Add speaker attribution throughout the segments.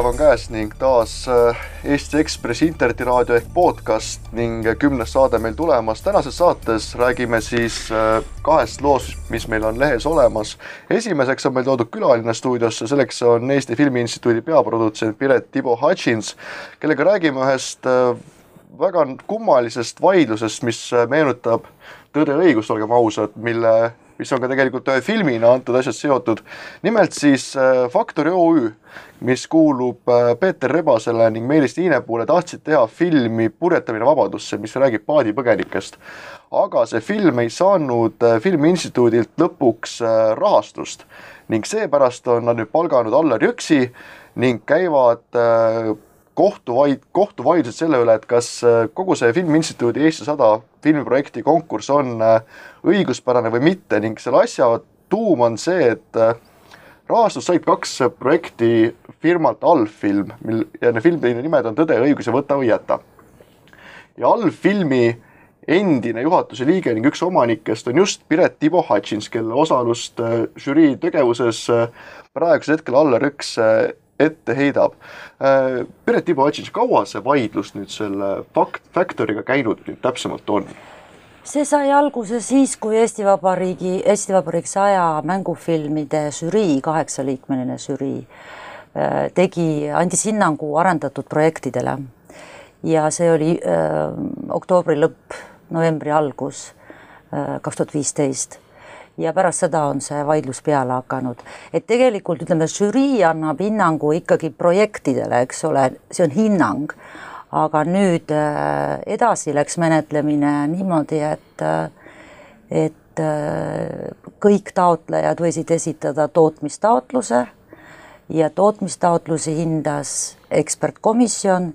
Speaker 1: pühapäev on käes ning taas äh, Eesti Ekspressi internetiraadio ehk podcast ning kümnes saade meil tulemas. tänases saates räägime siis äh, kahest loost, mis meil on lehes olemas. esimeseks on meil toodud külaline stuudiosse, selleks on Eesti Filmi Instituudi peaprodutsent Piret Tibo Hutchins, kellega räägime ühest äh, väga kummalisest vaidlusest, mis meenutab Tõde ja õigust, olgem ausad, mille mis on ka tegelikult ühe filmina antud asjad seotud. nimelt siis Factory OÜ, mis kuulub äh, Peeter Rebasele ning Meelis Tiinepuule, tahtsid teha filmi Purjetamine vabadusse, mis räägib paadipõgenikest. aga see film ei saanud äh, Filmiinstituudilt lõpuks äh, rahastust ning seepärast on nad nüüd palganud Allar Jõksi ning käivad kohtuvaid, kohtuvaidlused selle üle, et kas kogu see Filmiinstituudi Eesti sada filmiprojekti konkurss on õiguspärane või mitte ning selle asja tuum on see, et rahastust said kaks projekti firmalt Allfilm, mil ja need filmide nimed on Tõde ja õigus ja Võta või jäta. ja Allfilmi endine juhatuse liige ning üks omanikest on just Piret Tibo Hutchins, kelle osalust äh, žürii tegevuses äh, praegusel hetkel Allar Jõks äh, ette heidab. Piret Tibo Hutchins, kaua see vaidlus nüüd selle fakt, Factory'ga käinud nüüd täpsemalt on?
Speaker 2: see sai alguse siis, kui Eesti Vabariigi, Eesti Vabariik saja mängufilmide žürii, kaheksaliikmeline žürii, äh, tegi, andis hinnangu arendatud projektidele. ja see oli öö, äh, oktoobri lõpp, novembri algus, äh, kaks tuhat viisteist ja pärast seda on see vaidlus peale hakanud. et tegelikult ütleme, žürii annab hinnangu ikkagi projektidele, eks ole, see on hinnang aga nüüd äh, edasi läks menetlemine niimoodi, et, äh, et äh, kõik taotlejad võisid esitada tootmistaotluse ja tootmistaotlusi hindas ekspertkomisjon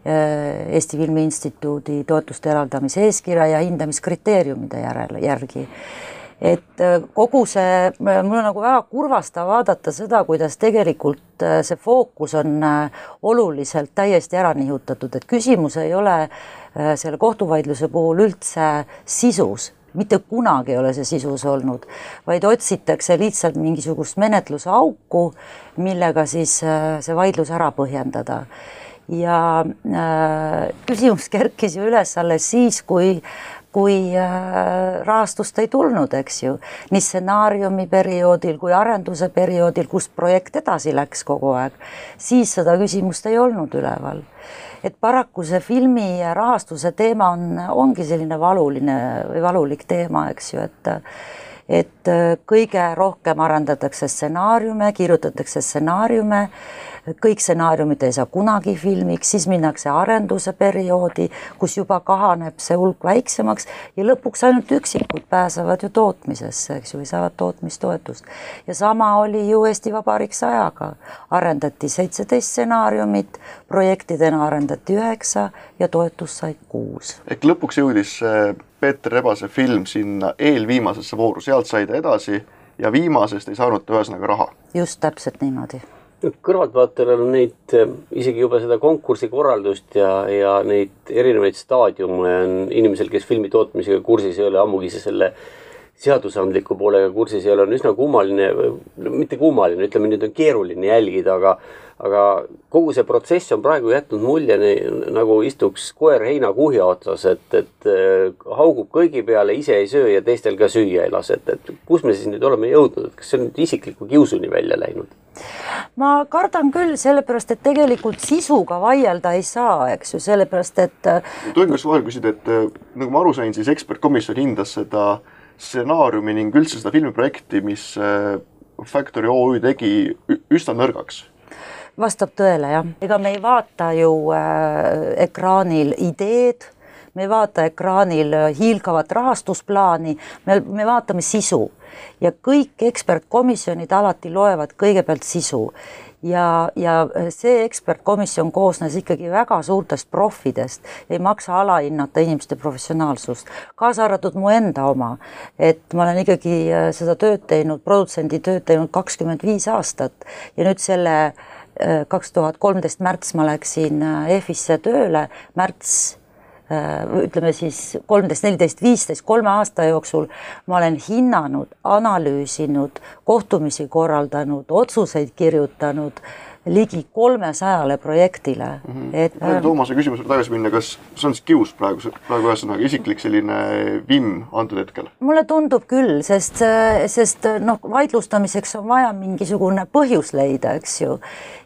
Speaker 2: Eesti Filmi Instituudi toetuste eraldamise eeskirja ja hindamiskriteeriumide järele, järgi et äh, kogu see, mul on nagu väga kurvastav vaadata seda, kuidas tegelikult äh, see fookus on äh, oluliselt täiesti ära nihutatud, et küsimus ei ole selle kohtuvaidluse puhul üldse sisus, mitte kunagi ei ole see sisus olnud, vaid otsitakse lihtsalt mingisugust menetlusauku, millega siis see vaidlus ära põhjendada. Ja äh, küsimus kerkis ju üles alles siis, kui kui äh, rahastust ei tulnud, eks ju, nii stsenaariumi perioodil kui arenduse perioodil, kus projekt edasi läks kogu aeg, siis seda küsimust ei olnud üleval. et paraku see filmi rahastuse teema on, ongi selline valuline või valulik teema, eks ju, et et kõige rohkem arendatakse stsenaariume, kirjutatakse stsenaariume kõik stsenaariumid ei saa kunagi filmiks, siis minnakse arenduse perioodi, kus juba kahaneb see hulk väiksemaks ja lõpuks ainult üksikud pääsevad ju tootmisesse, eks ju, või saavad tootmistoetust. ja sama oli ju Eesti Vabariik sajaga, arendati seitseteist stsenaariumit, projektidena arendati üheksa ja toetust said kuus.
Speaker 1: ehk lõpuks jõudis Peeter Rebase film sinna eelviimasesse vooru, sealt sai ta edasi ja viimasest ei saanud ta ühesõnaga raha.
Speaker 2: just täpselt niimoodi
Speaker 3: kõrvaltvaatajal on neid, eh, isegi juba seda konkursi korraldust ja, ja neid erinevaid staadiume on inimesel, kes filmi tootmisega kursis ei ole, ammugi see selle seadusandliku poolega kursis ei ole, on üsna kummaline, mitte kummaline, ütleme nüüd on keeruline jälgida, aga aga kogu see protsess on praegu jätnud mulje nagu istuks koer heinakuhja otsas, et, et äh, haugub kõigi peale, ise ei söö ja teistel ka süüa ei lase, et, et kus me siis nüüd oleme jõudnud, et kas see on nüüd isikliku kiusuni välja läinud?
Speaker 2: ma kardan küll, sellepärast et tegelikult sisuga vaielda ei saa, eks ju, sellepärast et.
Speaker 1: Äh, tohin kas vahel küsida, et äh, nagu ma aru sain, siis ekspertkomisjon hindas seda stsenaariumi ning üldse seda filmiprojekti, mis Factory OÜ tegi üsna nõrgaks
Speaker 2: vastab tõele, jah. ega me ei vaata ju äh, ekraanil ideed, me ei vaata ekraanil äh, hiilgavat rahastusplaani, me, me vaatame sisu. Ja kõik ekspertkomisjonid alati loevad kõigepealt sisu. Ja, ja see ekspertkomisjon koosnes ikkagi väga suurtest profidest, ei maksa alahinnata inimeste professionaalsust, kaasa arvatud mu enda oma. et ma olen ikkagi äh, seda tööd teinud, produtsendi tööd teinud kakskümmend viis aastat. Ja nüüd selle äh, kaks tuhat kolmteist märts ma läksin äh, EFisse tööle, märts äh, ütleme siis kolmteist, neliteist, viisteist, kolme aasta jooksul ma olen hinnanud, analüüsinud, kohtumisi korraldanud, otsuseid kirjutanud ligi kolmesajale projektile mm. -hmm.
Speaker 1: et äh, Toomase küsimuse tagasi minna, kas see on siis kius praegu, praegu ühesõnaga isiklik selline vimm antud hetkel?
Speaker 2: mulle tundub küll, sest, sest noh, vaidlustamiseks on vaja mingisugune põhjus leida, eks ju.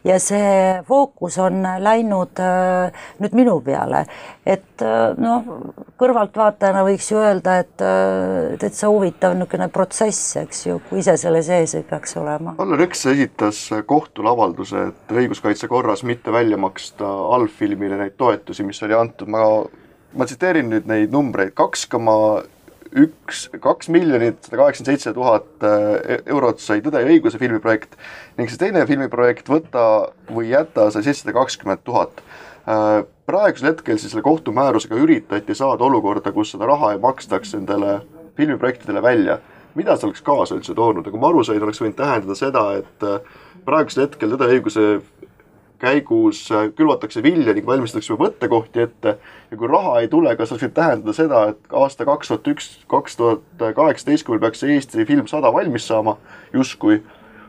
Speaker 2: Ja see fookus on läinud äh, nüüd minu peale, et äh, noh, kõrvaltvaatajana võiks ju öelda, et äh, täitsa huvitav niisugune protsess, eks ju, kui ise selle sees ei peaks olema.
Speaker 1: Allar Jõks esitas kohtule avalduse, et õiguskaitse korras mitte välja maksta allfilmile neid toetusi, mis oli antud, ma, ma tsiteerin nüüd neid numbreid, kaks koma üks, kaks miljonit sada kaheksakümmend seitse tuhat e-, eurot sai Tõde ja õiguse filmiprojekt ning see teine filmiprojekt Võta või jäta sai seitsesada kakskümmend tuhat. Äh, praegusel hetkel siis selle kohtumäärusega üritati saada olukorda, kus seda raha ei makstaks nendele filmiprojektidele välja mida see oleks kaasa üldse toonud, nagu ma aru sain, oleks võinud tähendada seda, et äh, praegusel hetkel Tõde ja õiguse käigus äh, külvatakse vilja ning valmistatakse võttekohti ette. Ja kui raha ei tule, kas oleks võinud tähendada seda, et aasta kaks tuhat üks, kaks tuhat kaheksateist, kui meil peaks see Eesti film sada valmis saama? Justkui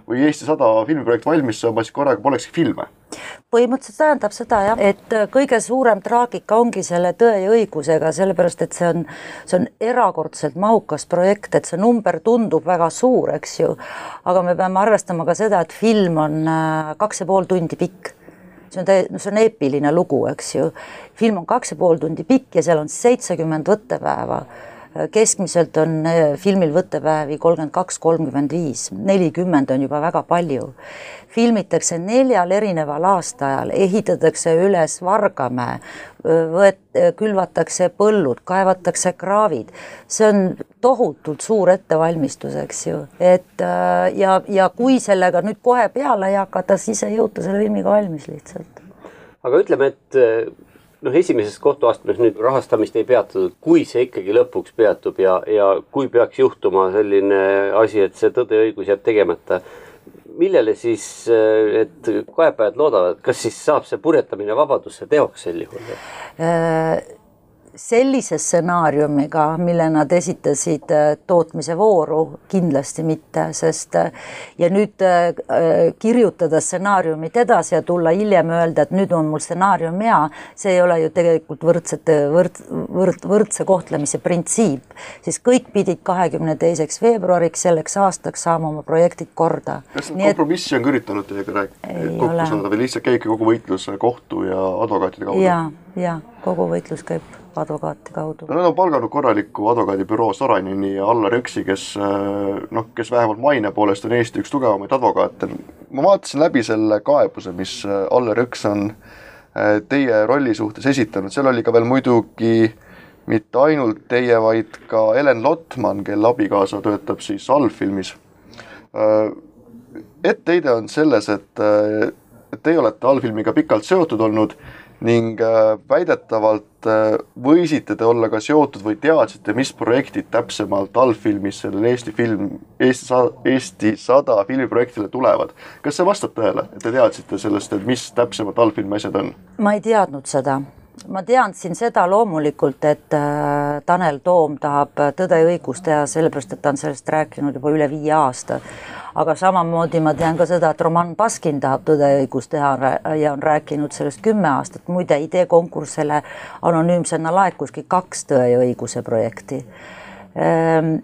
Speaker 1: või Eesti sada filmiprojekt valmis saama, siis korraga polekski filme
Speaker 2: põhimõtteliselt tähendab seda jah, et kõige suurem traagika ongi selle Tõe ja õigusega, sellepärast et see on, see on erakordselt mahukas projekt, et see number tundub väga suur, eks ju. aga me peame arvestama ka seda, et film on äh, kaks ja pool tundi pikk see on täie-, no see on eepiline lugu, eks ju. film on kaks ja pool tundi pikk ja seal on seitsekümmend võttepäeva keskmiselt on äh, filmil võttepäevi kolmkümmend kaks, kolmkümmend viis, nelikümmend on juba väga palju. filmitakse neljal erineval aastaajal, ehitatakse üles Vargamäe, võet-, külvatakse põllud, kaevatakse kraavid, see on tohutult suur ettevalmistus, eks ju, et äh, ja, ja kui sellega nüüd kohe peale ei hakata, siis ei jõuta selle filmiga valmis lihtsalt.
Speaker 3: aga ütleme, et noh, esimeses kohtuastmes nüüd rahastamist ei peatatud, kui see ikkagi lõpuks peatub ja, ja kui peaks juhtuma selline asi, et see tõde ja õigus jääb tegemata, millele siis need kaebajad loodavad, kas siis saab see purjetamine vabadusse teoks sel juhul?
Speaker 2: Sellise stsenaariumiga, mille nad esitasid äh, tootmise vooru, kindlasti mitte, sest äh, ja nüüd äh, kirjutada stsenaariumit edasi ja tulla hiljem öelda, et nüüd on mul stsenaarium hea, see ei ole ju tegelikult võrdsete, võrd-, võrd-, võrdse kohtlemise printsiip, siis kõik pidid kahekümne teiseks veebruariks selleks aastaks saama oma projektid korda.
Speaker 1: kas seda kompromissi on ka üritanud teiega rääkida, kokku saada või lihtsalt käibki kogu võitlus kohtu ja advokaatide kaudu?
Speaker 2: Ja, kogu võitlus käib advokaati kaudu.
Speaker 1: no nad on palganud korraliku advokaadibüroo Soraineni ja Allar Jõksi, kes äh, noh, kes vähemalt maine poolest on Eesti üks tugevamaid advokaate. ma vaatasin läbi selle kaebuse, mis äh, Allar Jõks on äh, teie rolli suhtes esitanud, seal oli ka veel muidugi mitte ainult teie, vaid ka Helen Lotman, kelle abikaasa töötab siis allfilmis. etteheide on selles, et, et teie olete allfilmiga pikalt seotud olnud ning äh, väidetavalt äh, võisite te olla ka seotud või teadsite, mis projektid täpsemalt allfilmis sellele Eesti film, Eesti sa-, Eesti sada filmiprojektile tulevad. kas see vastab tõele, et te teadsite sellest, et mis täpsemalt allfilmi asjad on?
Speaker 2: ma ei teadnud seda ma teadsin seda loomulikult, et äh, Tanel Toom tahab Tõde ja õigus teha, sellepärast et ta on sellest rääkinud juba üle viie aasta. Aga samamoodi ma tean ka seda, et Roman Baskin tahab Tõde ja õigus teha ja on rääkinud sellest kümme aastat, muide ideekonkursile anonüümsena laekuski kaks Tõe ja õiguse projekti. Ehm,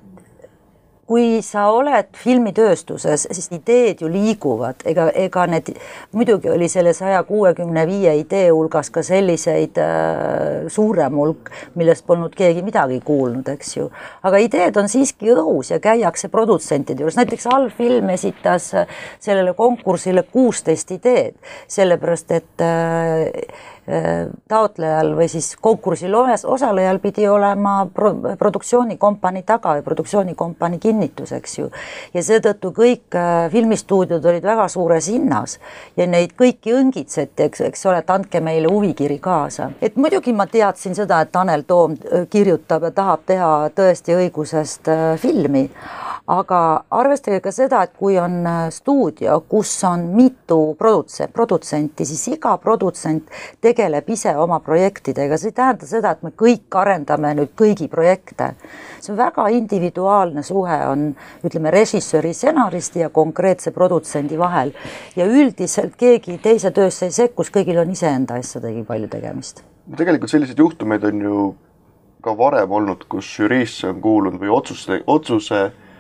Speaker 2: kui sa oled filmitööstuses, siis ideed ju liiguvad, ega, ega need, muidugi oli selle saja kuuekümne viie idee hulgas ka selliseid äh, suurem hulk, millest polnud keegi midagi kuulnud, eks ju. aga ideed on siiski õhus ja käiakse produtsentide juures, näiteks allfilm esitas sellele konkursile kuusteist ideed, sellepärast et äh, taotlejal või siis konkursil osalejal pidi olema pro produktsioonikompanii taga või produktsioonikompanii kinnitus, eks ju. ja seetõttu kõik äh, filmistuudiod olid väga suures hinnas ja neid kõiki õngitseti, eks, eks ole, et andke meile huvikiri kaasa. et muidugi ma teadsin seda, et Tanel Toom äh, kirjutab ja tahab teha tõesti õigusest äh, filmi aga arvestage ka seda, et kui on stuudio, kus on mitu produtse-, produtsenti, siis iga produtsent tegeleb ise oma projektidega, see ei tähenda seda, et me kõik arendame nüüd kõigi projekte. see on väga individuaalne suhe on, ütleme, režissööri, stsenaristi ja konkreetse produtsendi vahel. ja üldiselt keegi teise töösse ei sekku, kõigil on iseenda asjadega palju tegemist.
Speaker 1: tegelikult selliseid juhtumeid on ju ka varem olnud, kus žüriisse on kuulunud või otsuste, otsuse Äh,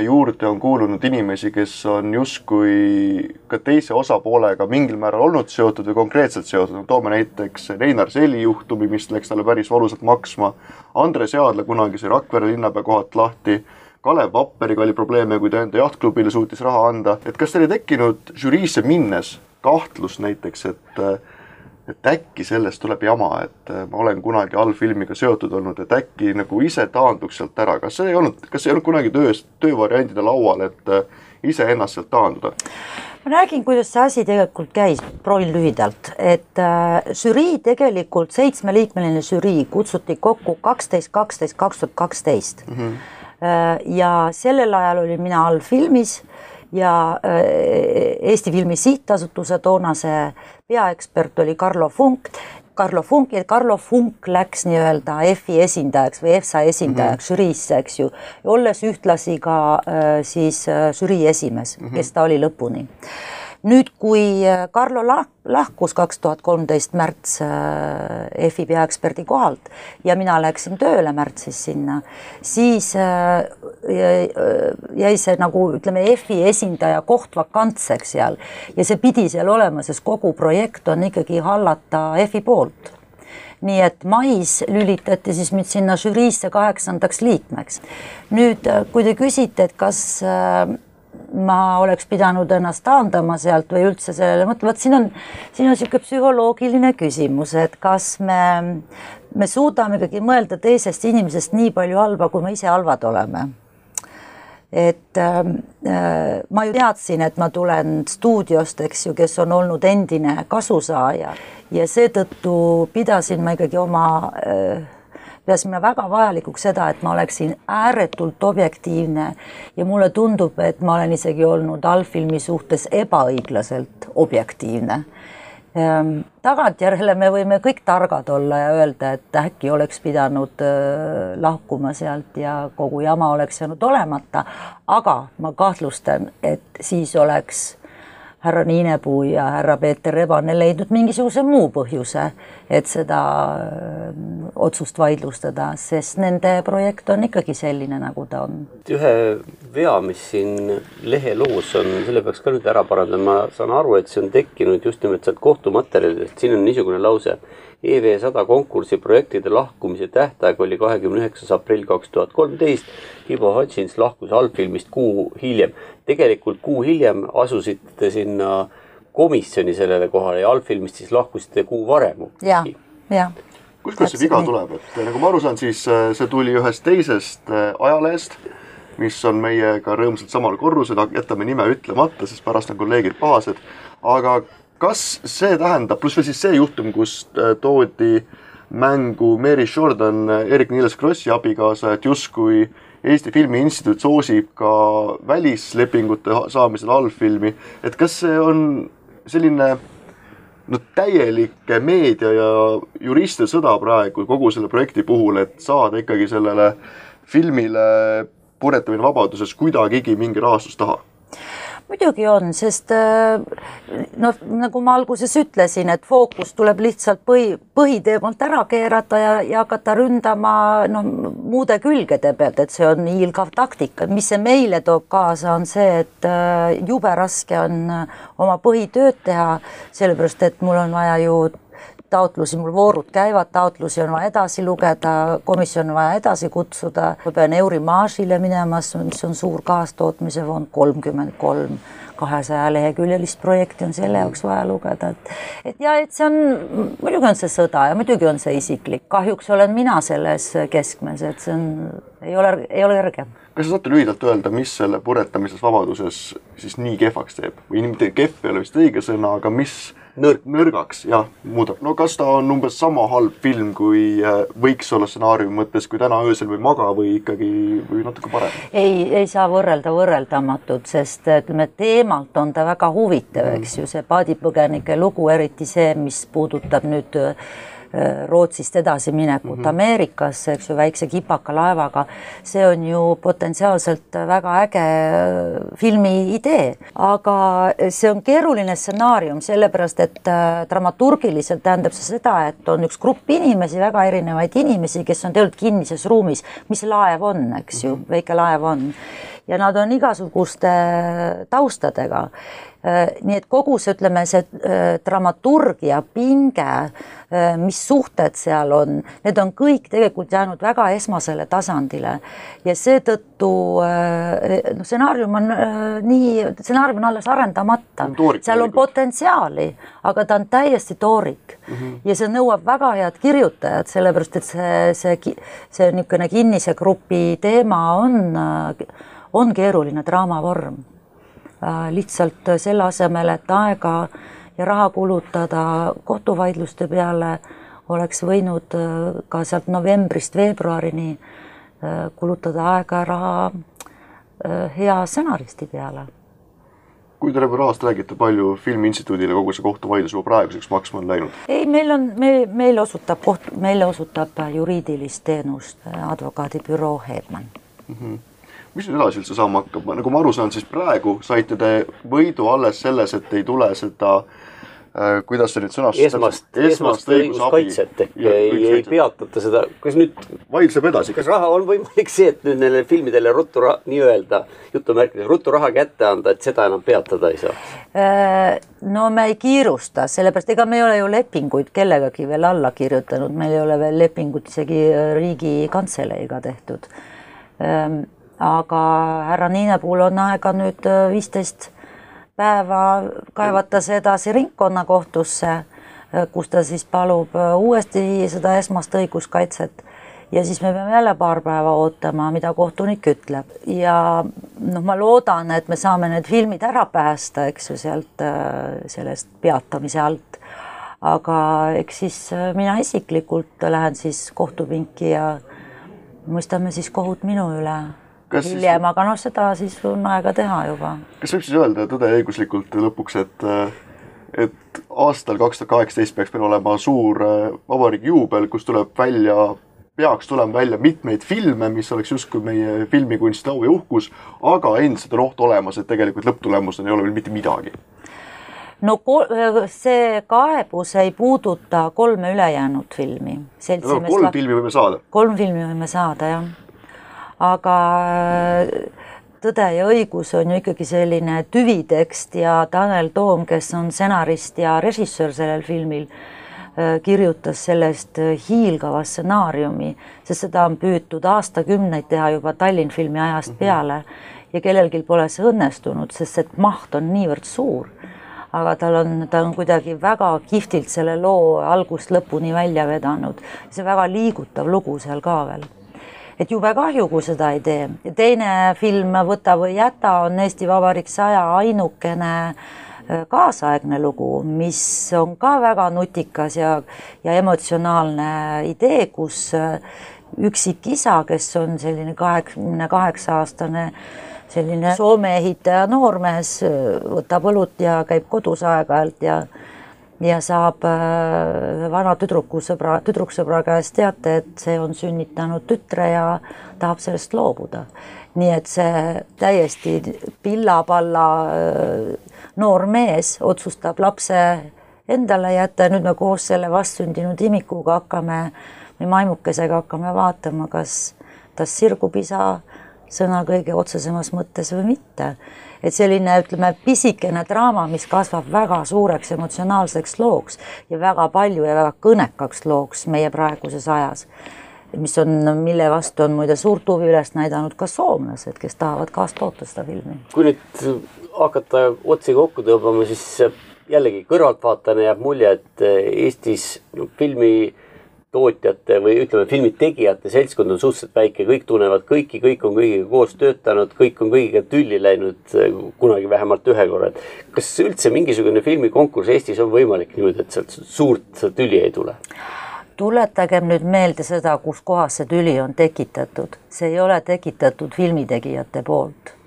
Speaker 1: juurde on kuulunud inimesi, kes on justkui ka teise osapoolega mingil määral olnud seotud või konkreetselt seotud, no toome näiteks Reinar Seli juhtumi, mis läks talle päris valusalt maksma, Andres Jaadla kunagi sai Rakvere linnapea kohalt lahti, Kalev Vapperiga oli probleeme, kui ta enda jahtklubile suutis raha anda, et kas teil ei tekkinud žüriisse minnes kahtlust näiteks, et et äkki sellest tuleb jama, et äh, ma olen kunagi allfilmiga seotud olnud, et äkki nagu ise taanduks sealt ära, kas see ei olnud, kas ei olnud kunagi töös, töövariandide laual, et äh, iseennast sealt taanduda?
Speaker 2: ma räägin, kuidas see asi tegelikult käis, proovin lühidalt, et äh, žürii tegelikult, seitsmeliikmeline žürii kutsuti kokku kaksteist, kaksteist, kaks tuhat kaksteist. Mhm. Äh, ja sellel ajal olin mina allfilmis ja Eesti Filmi Sihtasutuse toonase peaekspert oli Carlo Funk. Carlo Funk ja Carlo Funk läks nii-öelda EFI esindajaks või EFSA esindajaks mm -hmm. žüriisse, eks ju, olles ühtlasi ka äh, siis äh, žürii esimees mm, -hmm. kes ta oli lõpuni nüüd, kui äh, Carlo lahkus kaks tuhat kolmteist märts äh, EFI peaeksperdi kohalt ja mina läksin tööle märtsis sinna, siis äh, jäi see nagu ütleme, EFI esindaja koht vakantseks seal ja see pidi seal olema, sest kogu projekt on ikkagi hallata EFI poolt nii et mais lülitati siis mind sinna žüriisse kaheksandaks liikmeks. nüüd, kui te küsite, et kas ma oleks pidanud ennast taandama sealt või üldse sellele mõtlema, vot siin on, siin on niisugune psühholoogiline küsimus, et kas me, me suudame ikkagi mõelda teisest inimesest nii palju halba, kui me ise halvad oleme. et ähm, äh, ma ju teadsin, et ma tulen stuudiost, eks ju, kes on olnud endine kasusaaja ja seetõttu pidasin ma ikkagi oma äh, peasin ma väga vajalikuks seda, et ma oleksin ääretult objektiivne. Ja mulle tundub, et ma olen isegi olnud allfilmi suhtes ebaõiglaselt objektiivne. Ehm, tagantjärele me võime kõik targad olla ja öelda, et äkki oleks pidanud äh, lahkuma sealt ja kogu jama oleks jäänud olemata, aga ma kahtlustan, et siis oleks härra Niinepuu ja härra Peeter Rebane leidnud mingisuguse muu põhjuse, et seda äh, otsust vaidlustada, sest nende projekt on ikkagi selline, nagu ta on.
Speaker 3: ühe vea, mis siin lehe loos on, selle peaks ka nüüd ära parandama, ma saan aru, et see on tekkinud just nimelt sealt kohtumaterjalidest, siin on niisugune lause EV sada konkursi projektide lahkumise tähtaeg oli kahekümne üheksas aprill kaks tuhat kolmteist. Ivo Hutchins lahkus allfilmist kuu hiljem. Tegelikult kuu hiljem asusite sinna komisjoni sellele kohale ja allfilmist siis lahkusite kuu varem.
Speaker 2: ja, ja
Speaker 1: kust see viga tuleb, et nagu ma aru saan, siis äh, see tuli ühest teisest äh, ajalehest, mis on meiega rõõmsalt samal korrusel, jätame nime ütlemata, sest pärast on kolleegid pahased. aga kas see tähendab, pluss veel siis see juhtum, kus äh, toodi mängu Mary Jordan, Eerik-Niiles Krossi abikaasa, et justkui Eesti Filmi Instituut soosib ka välislepingute saamisel allfilmi, et kas see on selline no täielik meedia ja juristide sõda praegu kogu selle projekti puhul, et saada ikkagi sellele filmile puretamine vabaduses kuidagigi mingi rahastus taha
Speaker 2: muidugi on, sest äh, noh, nagu ma alguses ütlesin, et fookus tuleb lihtsalt põhi, põhiteemalt ära keerata ja, ja hakata ründama noh, muude külgede pealt, et see on hiilgav taktika. mis see meile toob kaasa, on see, et äh, jube raske on äh, oma põhitööd teha, sellepärast et mul on vaja ju taotlusi, mul voorud käivad, taotlusi on vaja edasi lugeda, komisjon on vaja edasi kutsuda, ma pean Eurimaagile minema, mis on suur kaastootmise fond, kolmkümmend kolm kahesaja leheküljelist projekti on selle jaoks vaja lugeda, et et ja et see on, muidugi on see sõda ja muidugi on see isiklik, kahjuks olen mina selles keskmes, et see on, ei ole, ei ole kerge.
Speaker 1: Kas sa saate lühidalt öelda, mis selle puretamises vabaduses siis nii kehvaks teeb või mitte kehv ei ole vist õige sõna, aga mis
Speaker 3: nõrk.
Speaker 1: nõrgaks, jah, muudab. no kas ta on umbes sama halb film, kui äh, võiks olla stsenaariumi mõttes, kui Täna öösel või Maga või ikkagi, või natuke parem?
Speaker 2: ei, ei saa võrrelda võrreldamatut, sest ütleme, teemalt on ta väga huvitav, eks ju, see paadipõgenike lugu, eriti see, mis puudutab nüüd äh, Äh, Rootsist edasiminekut mm -hmm. Ameerikasse, eks ju, väikse kipaka laevaga. see on ju potentsiaalselt väga äge äh, filmi idee, aga see on keeruline stsenaarium, sellepärast et äh, dramaturgiliselt tähendab see seda, et on üks grupp inimesi, väga erinevaid inimesi, kes on tegelikult kinnises ruumis, mis laev on, eks ju, mhm. väike laev on ja nad on igasuguste taustadega Äh, nii et kogu see, ütleme, see äh, dramaturgia pinge, äh, mis suhted seal on, need on kõik tegelikult jäänud väga esmasele tasandile. Ja seetõttu noh, stsenaarium on nii, stsenaarium on alles arendamata, seal on potentsiaali, aga ta on täiesti toorik. Mm -hmm. ja see nõuab väga head kirjutajat, sellepärast et see, see, see niisugune kinnise grupi teema on, on keeruline draamavorm. Äh, lihtsalt selle asemel, et aega ja raha kulutada kohtuvaidluste peale, oleks võinud äh, ka sealt novembrist veebruarini äh, kulutada aega ja raha hea stsenaristi peale.
Speaker 1: kui te rahast räägite, palju Filmi Instituudile kogu see kohtuvaidlus juba praeguseks maksma on läinud?
Speaker 2: ei, meil on, me, meil osutab koht, meile osutab juriidilist teenust advokaadibüroo Hedman mm.
Speaker 1: -hmm mis nüüd edasi üldse saama hakkab, nagu ma aru saan, siis praegu saite te võidu alles selles, et ei tule seda äh, kuidas see nüüd sõnastus
Speaker 3: esmast, esmast õiguskaitset ehk ei, ei peatata seda, kas nüüd
Speaker 1: vaidleb edasi.
Speaker 3: kas raha on võimalik see, et nüüd nendele filmidele ruttu nii-öelda jutumärkides ruttu raha kätte anda, et seda enam peatada ei saa?
Speaker 2: Äh, no me ei kiirusta, sellepärast ega me ei ole ju lepinguid kellegagi veel alla kirjutanud, meil ei ole veel lepingut isegi Riigikantseleiga tehtud. Ähm, aga härra Niine puhul on aega nüüd äh, viisteist päeva kaevata see edasi ringkonnakohtusse, äh, kus ta siis palub äh, uuesti seda esmast õiguskaitset. Ja siis me peame jälle paar päeva ootama, mida kohtunik ütleb. Ja noh, ma loodan, et me saame need filmid ära päästa, eks ju, sealt sellest peatamise alt. aga eks siis mina isiklikult lähen siis kohtupinki ja mõistame siis kohut minu üle hiljem, aga noh, seda siis on aega teha juba.
Speaker 1: kas võib siis öelda tõde õiguslikult lõpuks, et et aastal kaks tuhat kaheksateist peaks meil olema suur äh, vabariigi juubel, kus tuleb välja, peaks tulema välja mitmeid filme, mis oleks justkui meie filmikunsti au ja uhkus, aga endiselt on oht olemas, et tegelikult lõpptulemusena ei ole veel mitte midagi
Speaker 2: no see kaebus ei puuduta kolme ülejäänud filmi.
Speaker 1: No, kolm filmi võime saada.
Speaker 2: kolm filmi võime saada, jah aga äh, Tõde ja õigus on ju ikkagi selline tüvitekst ja Tanel Toom, kes on stsenarist ja režissöör sellel filmil, äh, kirjutas sellest äh, hiilgava stsenaariumi, sest seda on püütud aastakümneid teha juba Tallinn filmi ajast mhm. peale ja kellelgi pole see õnnestunud, sest et maht on niivõrd suur. aga tal on, ta on kuidagi väga kihvtilt selle loo algust lõpuni välja vedanud, see väga liigutav lugu seal ka veel et jube kahju, kui seda ei tee. teine film Võta või jäta on Eesti Vabariik saja ainukene äh, kaasaegne lugu, mis on ka väga nutikas ja, ja emotsionaalne idee, kus äh, üksik isa, kes on selline kaheksakümne kaheksa aastane selline Soome ehitaja noormees, äh, võtab õlut ja käib kodus aeg-ajalt ja ja saab äh, vana tüdrukusõbra, tüdruksõbra käest teate, et see on sünnitanud tütre ja tahab sellest loobuda. nii et see täiesti pilla-palla äh, noor mees otsustab lapse endale jätta ja nüüd me koos selle vastsündinud imikuga hakkame või maimukesega hakkame vaatama, kas tast sirgub isa sõna kõige otsesemas mõttes või mitte et selline, ütleme, pisikene draama, mis kasvab väga suureks emotsionaalseks looks ja väga palju ja väga kõnekaks looks meie praeguses ajas, mis on, mille vastu on muide suurt huvi üles näidanud ka soomlased, kes tahavad kaastoota seda filmi.
Speaker 3: kui nüüd hakata otsi kokku tõmbama, siis jällegi kõrvaltvaatajana jääb mulje, et Eestis filmi tootjate või ütleme, filmi tegijate seltskond on suhteliselt väike, kõik tunnevad kõiki, kõik on kõigiga koos töötanud, kõik on kõigiga tülli läinud kunagi vähemalt ühe korra, et kas üldse mingisugune filmikonkurss Eestis on võimalik niimoodi, et sealt suurt tüli ei tule?
Speaker 2: tuletagem nüüd meelde seda, kus kohas see tüli on tekitatud, see ei ole tekitatud filmitegijate poolt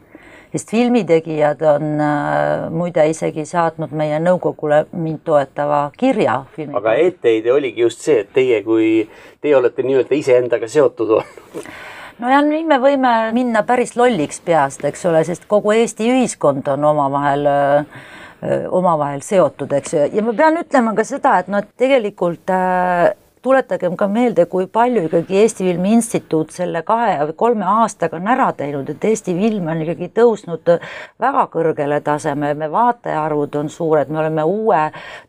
Speaker 2: sest filmitegijad on äh, muide isegi saatnud meie nõukogule mind toetava kirja.
Speaker 3: aga etteheide oligi just see, et teie kui, teie olete nii-öelda iseendaga seotud olnud
Speaker 2: no ja nüüd me võime minna päris lolliks peast, eks ole, sest kogu Eesti ühiskond on omavahel äh, omavahel seotud, eks ju, ja ma pean ütlema ka seda, et noh, tegelikult äh, tuletagem ka meelde, kui palju ikkagi Eesti Filmi Instituut selle kahe või kolme aastaga on ära teinud, et Eesti film on ikkagi tõusnud väga kõrgele tasemele, vaataja arvud on suured, me oleme uue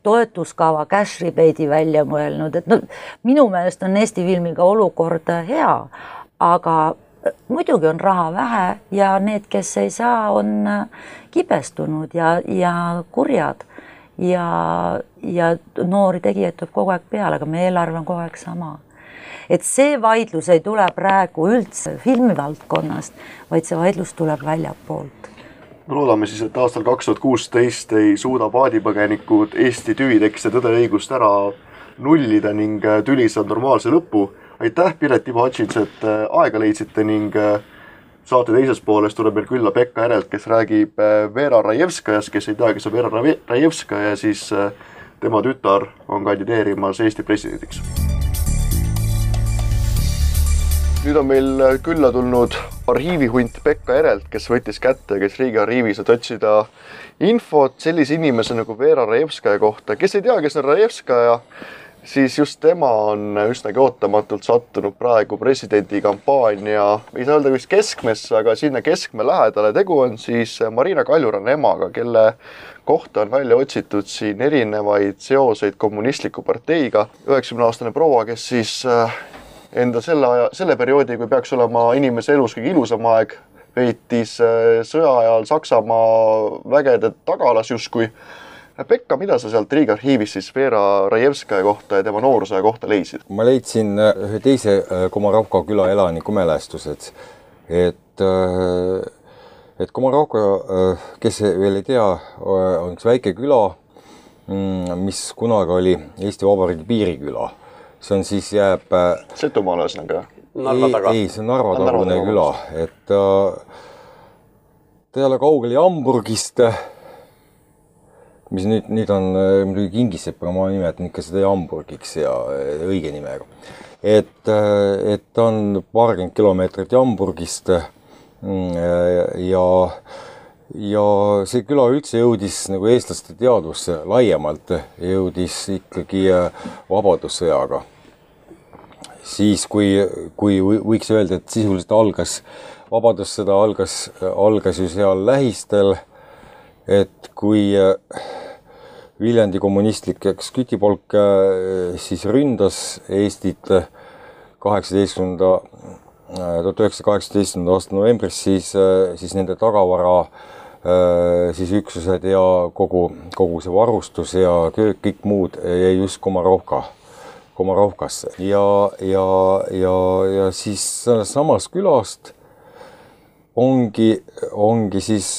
Speaker 2: toetuskava cash rebate'i välja mõelnud, et no minu meelest on Eesti filmiga olukord hea, aga muidugi on raha vähe ja need, kes ei saa, on kibestunud ja, ja kurjad. Ja, ja noori tegijaid tuleb kogu aeg peale, aga meie eelarve on kogu aeg sama. et see vaidlus ei tule praegu üldse filmivaldkonnast, vaid see vaidlus tuleb väljapoolt
Speaker 1: no loodame siis, et aastal kaks tuhat kuusteist ei suuda paadipõgenikud Eesti tüvitekste Tõde ja õigust ära nullida ning tüli saab normaalse lõpu. aitäh, Piret Ivo Hutchins, et aega leidsite ning saate teises pooles tuleb meil külla Pekka Järelt, kes räägib äh, Vera Rajevskajast, kes ei tea, kes on Vera Rajevskaja, siis äh, tema tütar on kandideerimas Eesti presidendiks. nüüd on meil külla tulnud arhiivihunt Pekka Järelt, kes võttis kätte, kes Riigiarhiivis, et otsida infot sellise inimese nagu Vera Rajevskaja kohta. kes ei tea, kes on Rajevskaja, siis just tema on üsnagi ootamatult sattunud praegu presidendi kampaania, ei saa öelda vist keskmesse, aga sinna keskme lähedale. tegu on siis Marina Kaljuranna emaga, kelle kohta on välja otsitud siin erinevaid seoseid kommunistliku parteiga. üheksakümne aastane proua, kes siis äh, enda selle aja, selle perioodi, kui peaks olema inimese elus kõige ilusam aeg, veetis äh, sõja ajal Saksamaa vägede tagalas justkui Pekka, mida sa sealt Riigiarhiivist siis Vera Rajevskaja kohta ja tema noorusaja kohta leidsid?
Speaker 4: ma leidsin äh, ühe teise äh, Komarovka küla elaniku mälestused, et et Komarovka, kes veel ei tea, on üks väike küla, mm, mis kunagi oli Eesti Vabariigi piiriküla. see on siis jääb
Speaker 1: Setomaal ühesõnaga?
Speaker 4: ei, ei, see on Narva-tagune küla, et ta ei ole kaugel Hamburgist mis nüüd, nüüd on äh, muidugi Kingissepp, aga ma nimetan ikka seda Hamburgiks ja äh, õige nimega. et, äh, et ta on paarkümmend kilomeetrit Hamburgist ja, ja see küla üldse jõudis nagu eestlaste teadvusse laiemalt, jõudis ikkagi Vabadussõjaga. siis, kui, kui võiks öelda, et sisuliselt algas, Vabadussõda algas, algas ju seal lähistel et kui Viljandi kommunistlik ekskütipolk äh, siis ründas Eestit kaheksateistkümnenda, äh, tuhat üheksasada kaheksateistkümnenda aasta novembris, siis, äh, siis nende tagavara siis üksused ja kogu, kogu see varustus ja köök, kõik muud jäi just Komarovka, Komarovkasse. Ja, ja, ja, ja siis samast külast ongi, ongi siis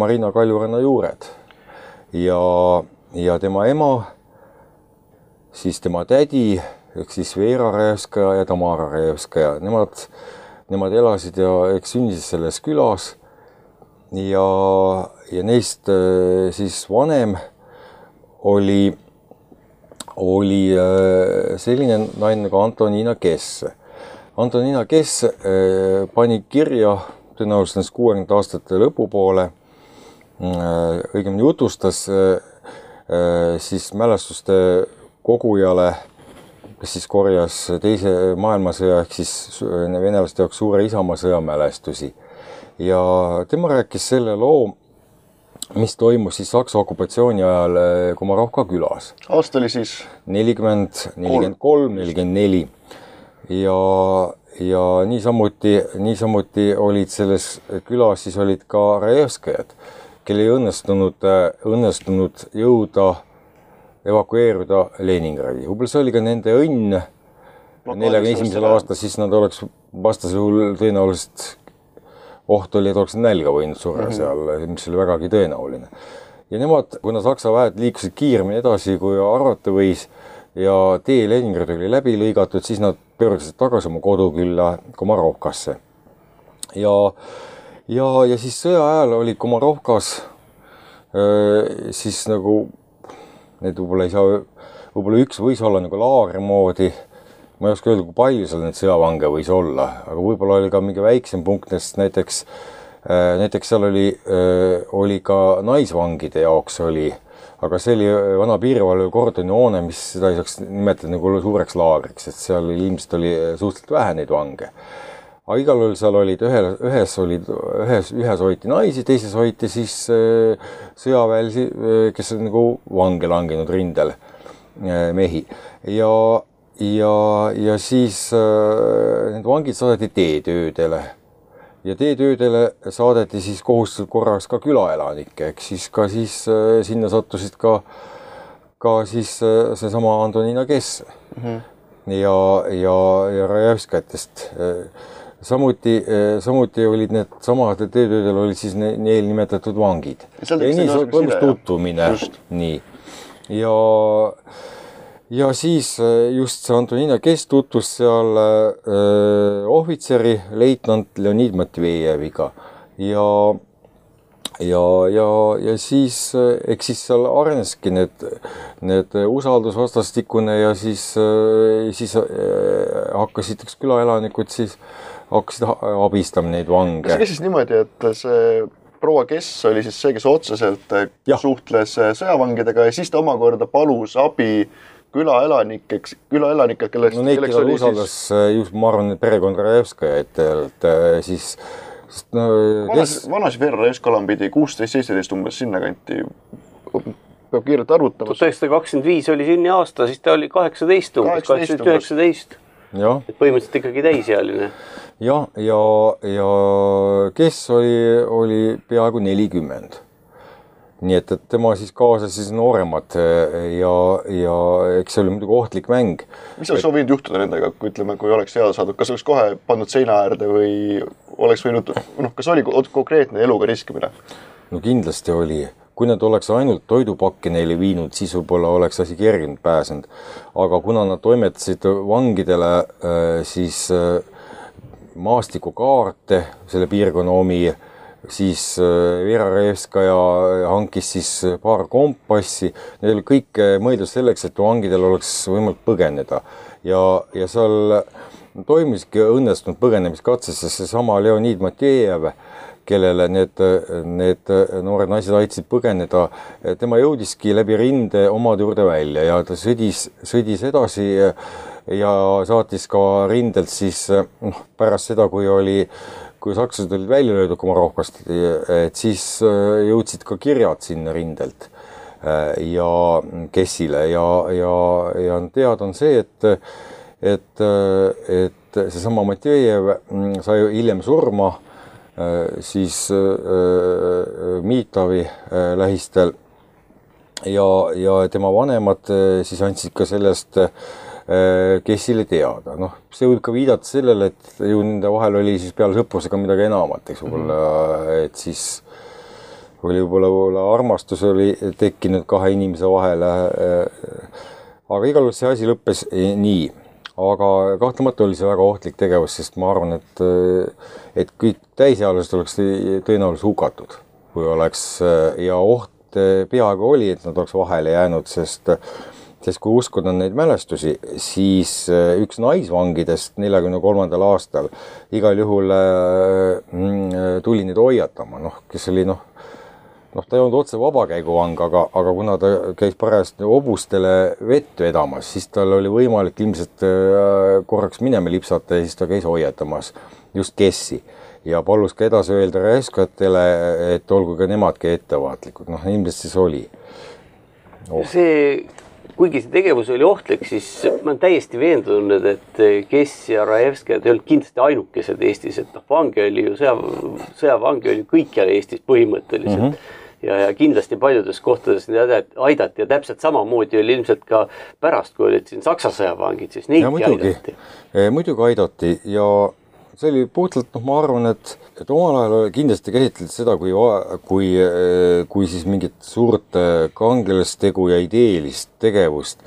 Speaker 4: Marina Kaljuranna juured ja, ja tema ema, siis tema tädi ehk siis Veera Rajevskaja ja Tamara Rajevskaja, nemad, nemad elasid ja eks sündisid selles külas. ja, ja neist äh, siis vanem oli, oli äh, selline naine nagu Antonina Kess. Antonina Kess äh, pani kirja tõenäoliselt kuuekümnendate aastate lõpupoole õigemini jutustas äh, äh, siis mälestuste kogujale, kes siis korjas teise maailmasõja ehk siis venelaste jaoks suure Isamaasõja mälestusi. ja tema rääkis selle loo, mis toimus siis Saksa okupatsiooni ajal Komarovka külas.
Speaker 1: aasta oli siis?
Speaker 4: nelikümmend, nelikümmend kolm, nelikümmend neli ja, ja niisamuti, niisamuti olid selles külas siis olid ka Rajevskajad kel ei õnnestunud, õnnestunud jõuda evakueeruda Leningradi. võib-olla see oli ka nende õnn neljakümne esimesel aastal, siis nad oleks vastasel juhul tõenäoliselt oht oli, et oleks nälga võinud surra mm -hmm. seal, mis oli vägagi tõenäoline. ja nemad, kuna Saksa väed liikusid kiiremini edasi, kui arvata võis ja tee Leningradi oli läbi lõigatud, siis nad pöördusid tagasi oma kodukülla Komarovkasse. ja, ja, ja siis sõja ajal oli Komarovkas äh, siis nagu, need võib-olla ei saa, võib-olla üks võis olla nagu laagri moodi ma ei oska öelda, kui palju seal neid sõjavange võis olla, aga võib-olla oli ka mingi väiksem punkt, sest näiteks, äh, näiteks seal oli, äh, oli ka naisvangide jaoks oli, aga see oli äh, vana piirivalve kordonihoone, mis seda ei saaks nimetada nagu suureks laagriks, et seal ilmselt oli suhteliselt vähe neid vange. Aga igal juhul seal olid ühel, ühes olid, ühes, ühes hoiti naisi, teises hoiti siis sõjaväelisi, kes on nagu vange langenud rindel mehi ja ja, ja siis äh, need vangid saadeti teetöödele ja teetöödele saadeti siis kohustuslik korraks ka külaelanikke, ehk siis ka siis äh, sinna sattusid ka, ka siis äh, seesama Antonina Kess mm. -hmm. ja, ja, ja Rajevskatest äh, samuti, äh, samuti olid need samadel teetöödel olid siis ne, neil nimetatud vangid. toimus tutvumine, nii ja ja siis äh, just see Antonina, kes tutvus seal äh, ohvitseri, leitnant Leonid Matvejeviga ja ja, ja, ja siis äh, eks siis seal areneski need, need usaldus vastastikune ja siis, äh, siis hakkasid üks külaelanikud siis hakkasid abistama neid vange.
Speaker 1: kas see käis siis niimoodi, et see proua Kess oli siis see, kes otseselt ja. suhtles sõjavangidega ja siis ta omakorda palus abi külaelanikeks, külaelanikud, kelleks
Speaker 4: no neid, keda usaldas siis... Äh, just, ma arvan, et perekond Rajevskaja, et, äh, siis
Speaker 1: sest no vanas kes..., vanas Vera Rajevskalam pidi kuusteist, seitseteist umbes sinnakanti, peab kiirelt arvutama.
Speaker 3: tuhat üheksasada kakskümmend viis oli sünniaasta, siis ta oli kaheksateist umbes, kaheksateist, üheksateist. Et põhimõtteliselt ikkagi täisealine.
Speaker 4: jah, ja, ja, ja kes oli, oli peaaegu nelikümmend nii et, et tema siis kaasas siis nooremad ja, ja eks see oli muidugi ohtlik mäng.
Speaker 1: mis oleks et... võinud juhtuda nendega, kui ütleme, kui oleks teada saadud, kas oleks kohe pannud seina äärde või oleks võinud, noh, kas oli konkreetne eluga riskimine?
Speaker 4: no kindlasti oli, kui nad oleks ainult toidupakke neile viinud, siis võib-olla oleks asi kergemini pääsenud. aga kuna nad toimetasid vangidele eh, siis eh, maastikukaarte selle piirkonna omi siis äh, Vera Revskaja hankis siis paar kompassi, olid kõik äh, mõeldud selleks, et vangidel oleks võimalik põgeneda. Ja, ja seal toimuski õnnestunud põgenemiskatse, sest seesama Leonid Matjejev, kellele need, need noored naised aitasid põgeneda, tema jõudiski läbi rinde omade juurde välja ja ta sõdis, sõdis edasi ja saatis ka rindelt siis noh, pärast seda, kui oli kui sakslased olid välja löödud Komarovkast, et siis jõudsid ka kirjad sinna rindelt ja Kessile ja, ja, ja teada on see, et, et, et seesama Matvejev mm, sai hiljem surma siis Miitavi lähistel ja, ja tema vanemad siis andsid ka sellest äh, Äh, Kessile teada, noh, see võib ka viidata sellele, et ju nende vahel oli siis peale sõprusega midagi enamat, eks võib-olla mm, -hmm. et siis oli võib-olla, võib-olla armastus oli tekkinud kahe inimese vahele. Äh, aga igal juhul see asi lõppes nii, aga kahtlemata oli see väga ohtlik tegevus, sest ma arvan, et, et kõik täisealised oleks tõenäoliselt hukatud, kui oleks ja oht peaaegu oli, et nad oleks vahele jäänud, sest sest kui uskuda neid mälestusi, siis üks naisvangidest neljakümne kolmandal aastal igal juhul mm, tuli neid hoiatama, noh, kes oli noh, noh, ta ei olnud otse vabakäiguvang, aga, aga kuna ta käis parajasti hobustele vett vedamas, siis tal oli võimalik ilmselt äh, korraks minema lipsata ja siis ta käis hoiatamas just Kessi. Ja palus ka edasi öelda räskatele, et olgu ka nemadki ettevaatlikud, noh, ilmselt siis oli.
Speaker 3: Oh.. see kuigi see tegevus oli ohtlik, siis ma olen täiesti veendunud, et Kess ja Rajevskijad ei olnud kindlasti ainukesed Eestis, et noh, vange oli ju sõja, sõjavange oli kõikjal Eestis põhimõtteliselt. Mm. -hmm ja, ja kindlasti paljudes kohtades neid aidati ja täpselt samamoodi oli ilmselt ka pärast, kui olid siin Saksa sõjavangid, siis neidki aidati.
Speaker 4: muidugi aidati ja see oli puhtalt, noh, ma arvan, et, et omal ajal kindlasti käsitleti seda kui, kui, kui siis mingit suurt kangelastegu ja ideelist tegevust.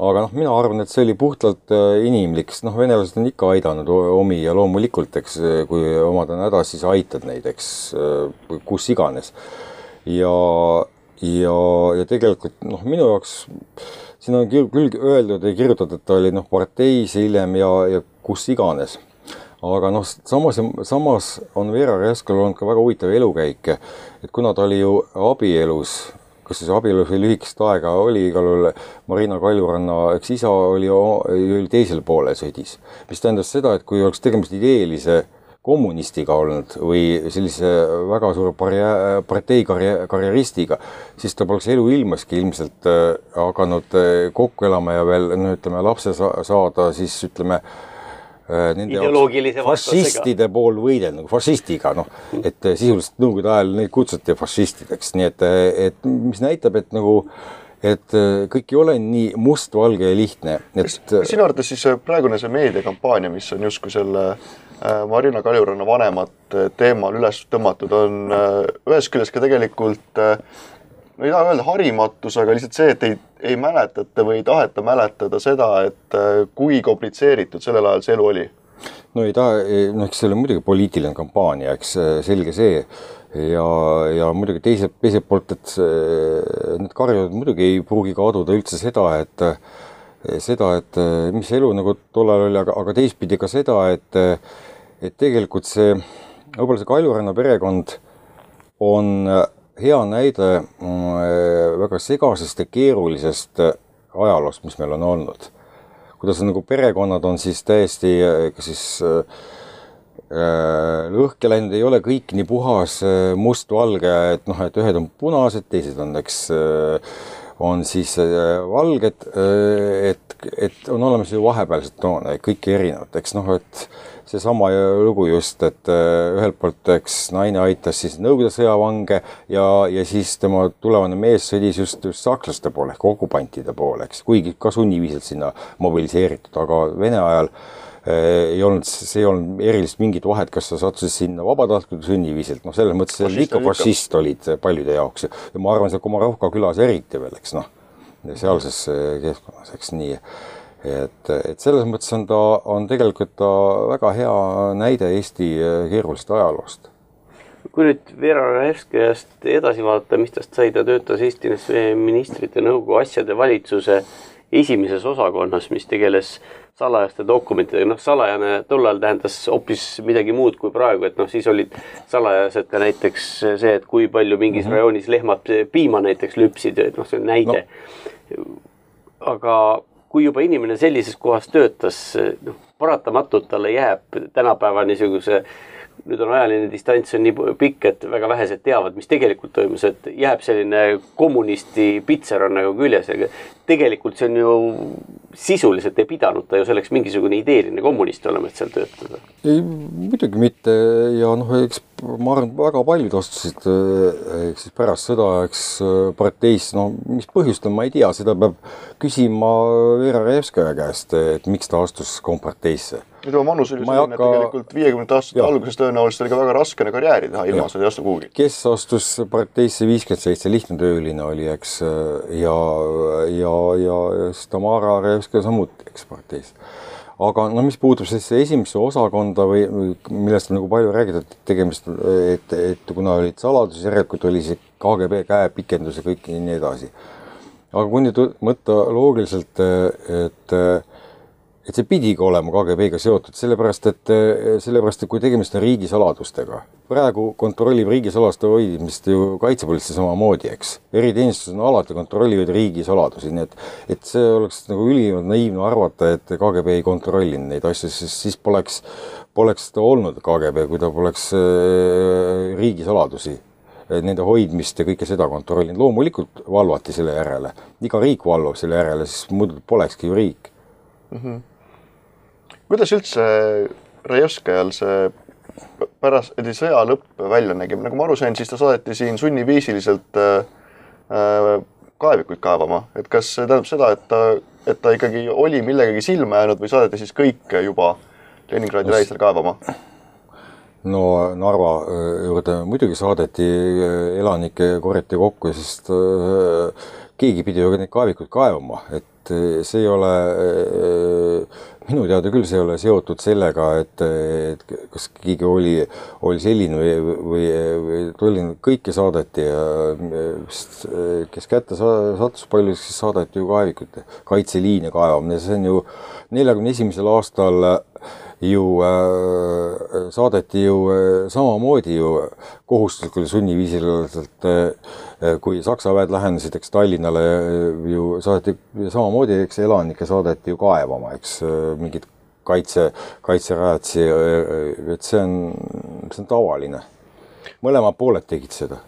Speaker 4: aga noh, mina arvan, et see oli puhtalt inimlik, sest noh, venelased on ikka aidanud omi ja loomulikult, eks, kui omad on hädas, siis aitad neid, eks, kus iganes. Ja, ja, ja tegelikult noh, minu jaoks siin on küll öeldud ja kirjutatud, et ta oli noh, parteis hiljem ja, ja kus iganes. Aga noh, samas, samas on Vera Reskal olnud ka väga huvitav elukäik, et kuna ta oli ju abielus, kas siis abielus või lühikest aega oli igal juhul Marina Kaljuranna, eks isa oli, oli teisel poolel sõdis, mis tähendas seda, et kui oleks tegemist ideelise kommunistiga olnud või sellise väga suure parja-, partei karja-, karjeristiga, siis ta poleks eluilmaski ilmselt äh, hakanud äh, kokku elama ja veel no ütleme, lapse sa saada, siis ütleme äh,
Speaker 3: Äh, nende ideoloogilise
Speaker 4: fašistide pool võidelnud, nagu fašistiga, noh, et äh, sisuliselt nõukogude ajal neid kutsuti fašistideks, nii et, äh, et mis näitab, et nagu et kõik ei ole nii mustvalge ja lihtne, et
Speaker 1: sinu arvates siis praegune see meediakampaania, mis on justkui selle Marina Kaljuranna vanemat teemal üles tõmmatud, on ühest küljest ka tegelikult no ei taha öelda harimatus, aga lihtsalt see, et ei, ei mäletata või ei taheta mäletada seda, et äh, kui komplitseeritud sellel ajal see elu oli.
Speaker 4: no ei taha, noh, eks see oli muidugi poliitiline kampaania, eks äh, selge see. ja, ja muidugi teiselt, teiselt poolt, et need karjud muidugi ei pruugi kaduda üldse seda, et seda, et mis elu nagu tollal oli, aga, aga teistpidi ka seda, et, et tegelikult see, võib-olla see Kaljuranna perekond on hea näide mm, väga segasest ja keerulisest ajaloost, mis meil on olnud. kuidas nagu perekonnad on siis täiesti kas siis äh, lõhki läinud, ei ole kõik nii puhas mustvalge, et noh, et ühed on punased, teised on, eks, on siis valged, et, et on olemas ju vahepealsed toone, kõik erinevad, eks noh, et seesama lugu just, et äh, ühelt poolt, eks naine aitas siis Nõukogude sõjavange ja, ja siis tema tulevane mees sõdis just, just sakslaste poole ehk okupantide poole, eks, kuigi ka sunniviisilt sinna mobiliseeritud, aga Vene ajal äh, ei olnud, see ei olnud erilist mingit vahet, kas sa sattusid sinna vabatahtlikult või sunniviisilt, noh, selles mõttes ikka fašist olid paljude jaoks. Ja ma arvan, seal Komarovka külas eriti veel, eks noh, sealses äh, keskkonnas, eks nii et, et selles mõttes on ta, on tegelikult ta väga hea näide Eesti keerulisest ajaloost.
Speaker 3: kui nüüd Vera Rajevskajast edasi vaadata, mis tast sai, ta töötas Eesti ministrite nõukogu asjade valitsuse esimeses osakonnas, mis tegeles salajaste dokumentidega, noh, salajane tollal tähendas hoopis midagi muud kui praegu, et noh, siis olid salajased ka näiteks see, et kui palju mingis mm -hmm. rajoonis lehmad piima näiteks lüpsid, et noh, see on näide no.. aga kui juba inimene sellises kohas töötas, noh, paratamatult talle jääb tänapäeva niisuguse nüüd on ajaline distants on nii pikk, et väga vähesed teavad, mis tegelikult toimus, et jääb selline kommunisti pitser on nagu küljes, aga tegelikult see on ju sisuliselt ei pidanud ta ju selleks mingisugune ideeline kommunist olema, et seal töötada.
Speaker 4: ei, muidugi mitte ja noh, eks ma arvan, väga paljud astusid eks siis pärast sõda, eks parteis, no mis põhjustel, ma ei tea, seda peab küsima Vera Revskaja käest, et miks ta astus komparteisse
Speaker 1: ja tema vanus oli selline hakka..., et tegelikult viiekümnendate aastate alguses tõenäoliselt oli ka väga raskene karjääri teha, ilma sa ei astu kuhugi.
Speaker 4: kes astus parteisse viiskümmend seitse, lihtne tööline oli, eks, ja, ja, ja, ja siis Tamara Revska samuti, eks, parteis. aga no mis puutub siis esimesse osakonda või millest on nagu palju räägitud, et tegemist, et, et kuna olid saladused, järelikult oli see KGB käepikendus ja kõik nii edasi. aga kui nüüd mõtta loogiliselt, et, et et see pidigi olema KGB-ga seotud, sellepärast et, sellepärast et kui tegemist on riigisaladustega, praegu kontrollib riigisaladuste hoidmist ju kaitsepolitsei samamoodi, eks. eriteenistused on alati kontrollivad riigisaladusi, nii et, et see oleks nagu ülimalt naiivne arvata, et KGB ei kontrollinud neid asju, sest siis poleks, poleks ta olnud KGB, kui ta poleks äh, riigisaladusi äh, nende hoidmist ja kõike seda kontrollinud, loomulikult valvati selle järele, iga riik valvab selle järele, siis muidu polekski ju riik mm.
Speaker 1: -hmm kuidas üldse Rajevskajal see pärast sõja lõpp välja nägi, nagu ma aru sain, siis ta saadeti siin sunniviisiliselt äh, äh, kaevikuid kaevama, et kas see tähendab seda, et ta, et ta ikkagi oli millegagi silma jäänud või saadeti siis kõik juba Leningradi lähistel kaevama?
Speaker 4: no Narva äh, juurde muidugi saadeti äh, elanikke, korjati kokku, sest äh, keegi pidi ju neid kaevikuid kaevama, et see ei ole, minu teada küll see ei ole seotud sellega, et, et kas keegi oli, oli selline või, või, või Tallinna kõike saadeti ja kes kätte sattus palju, siis saadeti ju kaevikuid, kaitseliine kaevama ja see on ju neljakümne esimesel aastal ju äh, saadeti ju äh, samamoodi ju kohustuslikul sunniviisiliselt äh,, kui Saksa väed lähenesid, eks Tallinnale äh, ju saadeti samamoodi, eks elanikke saadeti ju kaevama, eks äh, mingid kaitse, kaitserajatisi, äh, et see on, see on tavaline. mõlemad pooled tegid seda.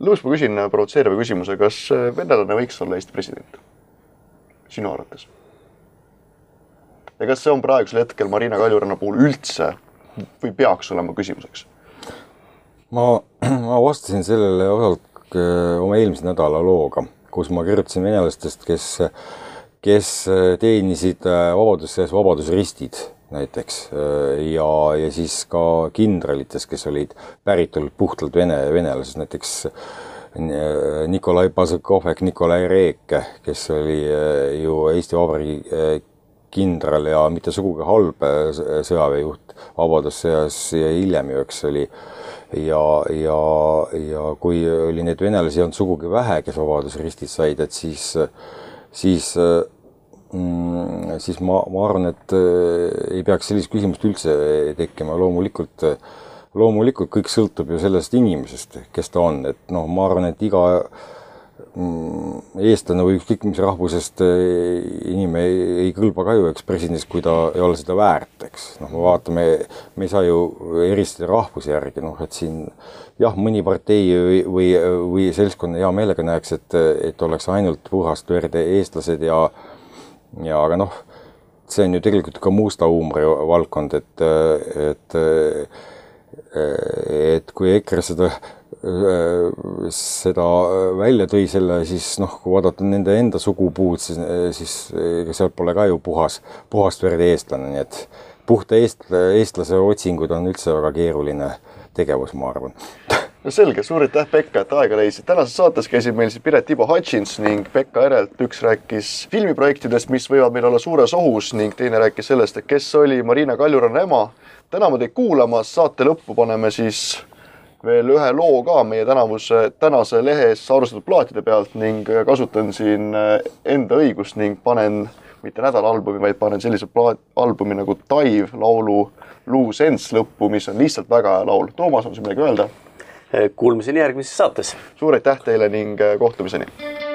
Speaker 1: lõpus ma küsin provotseeriva küsimuse, kas venelane võiks olla Eesti president? sinu arvates? Ja kas see on praegusel hetkel Marina Kaljuranna puhul üldse või peaks olema küsimuseks?
Speaker 4: ma, ma vastasin sellele osalt äh, oma eelmise nädala looga, kus ma kirjutasin venelastest, kes, kes teenisid äh, Vabadussõjas Vabadusristid näiteks äh, ja, ja siis ka kindralitest, kes olid päritolult puhtalt vene, venelased, näiteks Nikolai Pazõkovek, Nikolai Reek, kes oli ju Eesti Vabariigi kindral ja mitte sugugi halb äh, sõjaväejuht Vabadussõjas ja hiljem ju, eks oli. ja, ja, ja kui oli neid venelasi ei olnud sugugi vähe, kes Vabadusristid said, et siis, siis mm, siis ma, ma arvan, et äh, ei peaks sellist küsimust üldse tekkima, loomulikult loomulikult kõik sõltub ju sellest inimesest, kes ta on, et noh, ma arvan, et iga eestlane või ükskõik mis rahvusest eh, inimene ei, ei kõlba ka ju eks presidendiks, kui ta ei ole seda väärt, eks. noh, me vaatame, me ei saa ju eristada rahvuse järgi, noh, et siin jah, mõni partei või, või, või seltskond hea meelega näeks, et, et oleks ainult puhast verd eestlased ja ja aga noh, see on ju tegelikult ka musta huumori valdkond, et, et et kui EKRE seda seda välja tõi selle, siis noh, kui vaadata nende enda sugupuud, siis, siis ega sealt pole ka ju puhas, puhast verd eestlane, nii et puhta eest-, eestlase otsingud on üldse väga keeruline tegevus, ma arvan.
Speaker 1: no selge, suur aitäh, Pekka, et aega leisid. tänases saates käisid meil siis Piret Ivo Hutchins ning Pekka Erelt. üks rääkis filmiprojektidest, mis võivad meil olla suures ohus ning teine rääkis sellest, et kes oli Marina Kaljuranna ema. täname teid kuulamast, saate lõppu paneme siis veel ühe loo ka meie tänavuse, tänase lehes arvestatud plaatide pealt ning kasutan siin äh, enda õigust ning panen mitte nädalalbumi, vaid panen sellise plaat, albumi nagu Taiv laulu Luu Sense lõppu, mis on lihtsalt väga hea laul. Toomas, on sul midagi öelda?
Speaker 3: Kuulmiseni järgmises saates.
Speaker 1: suur aitäh teile ning äh, kohtumiseni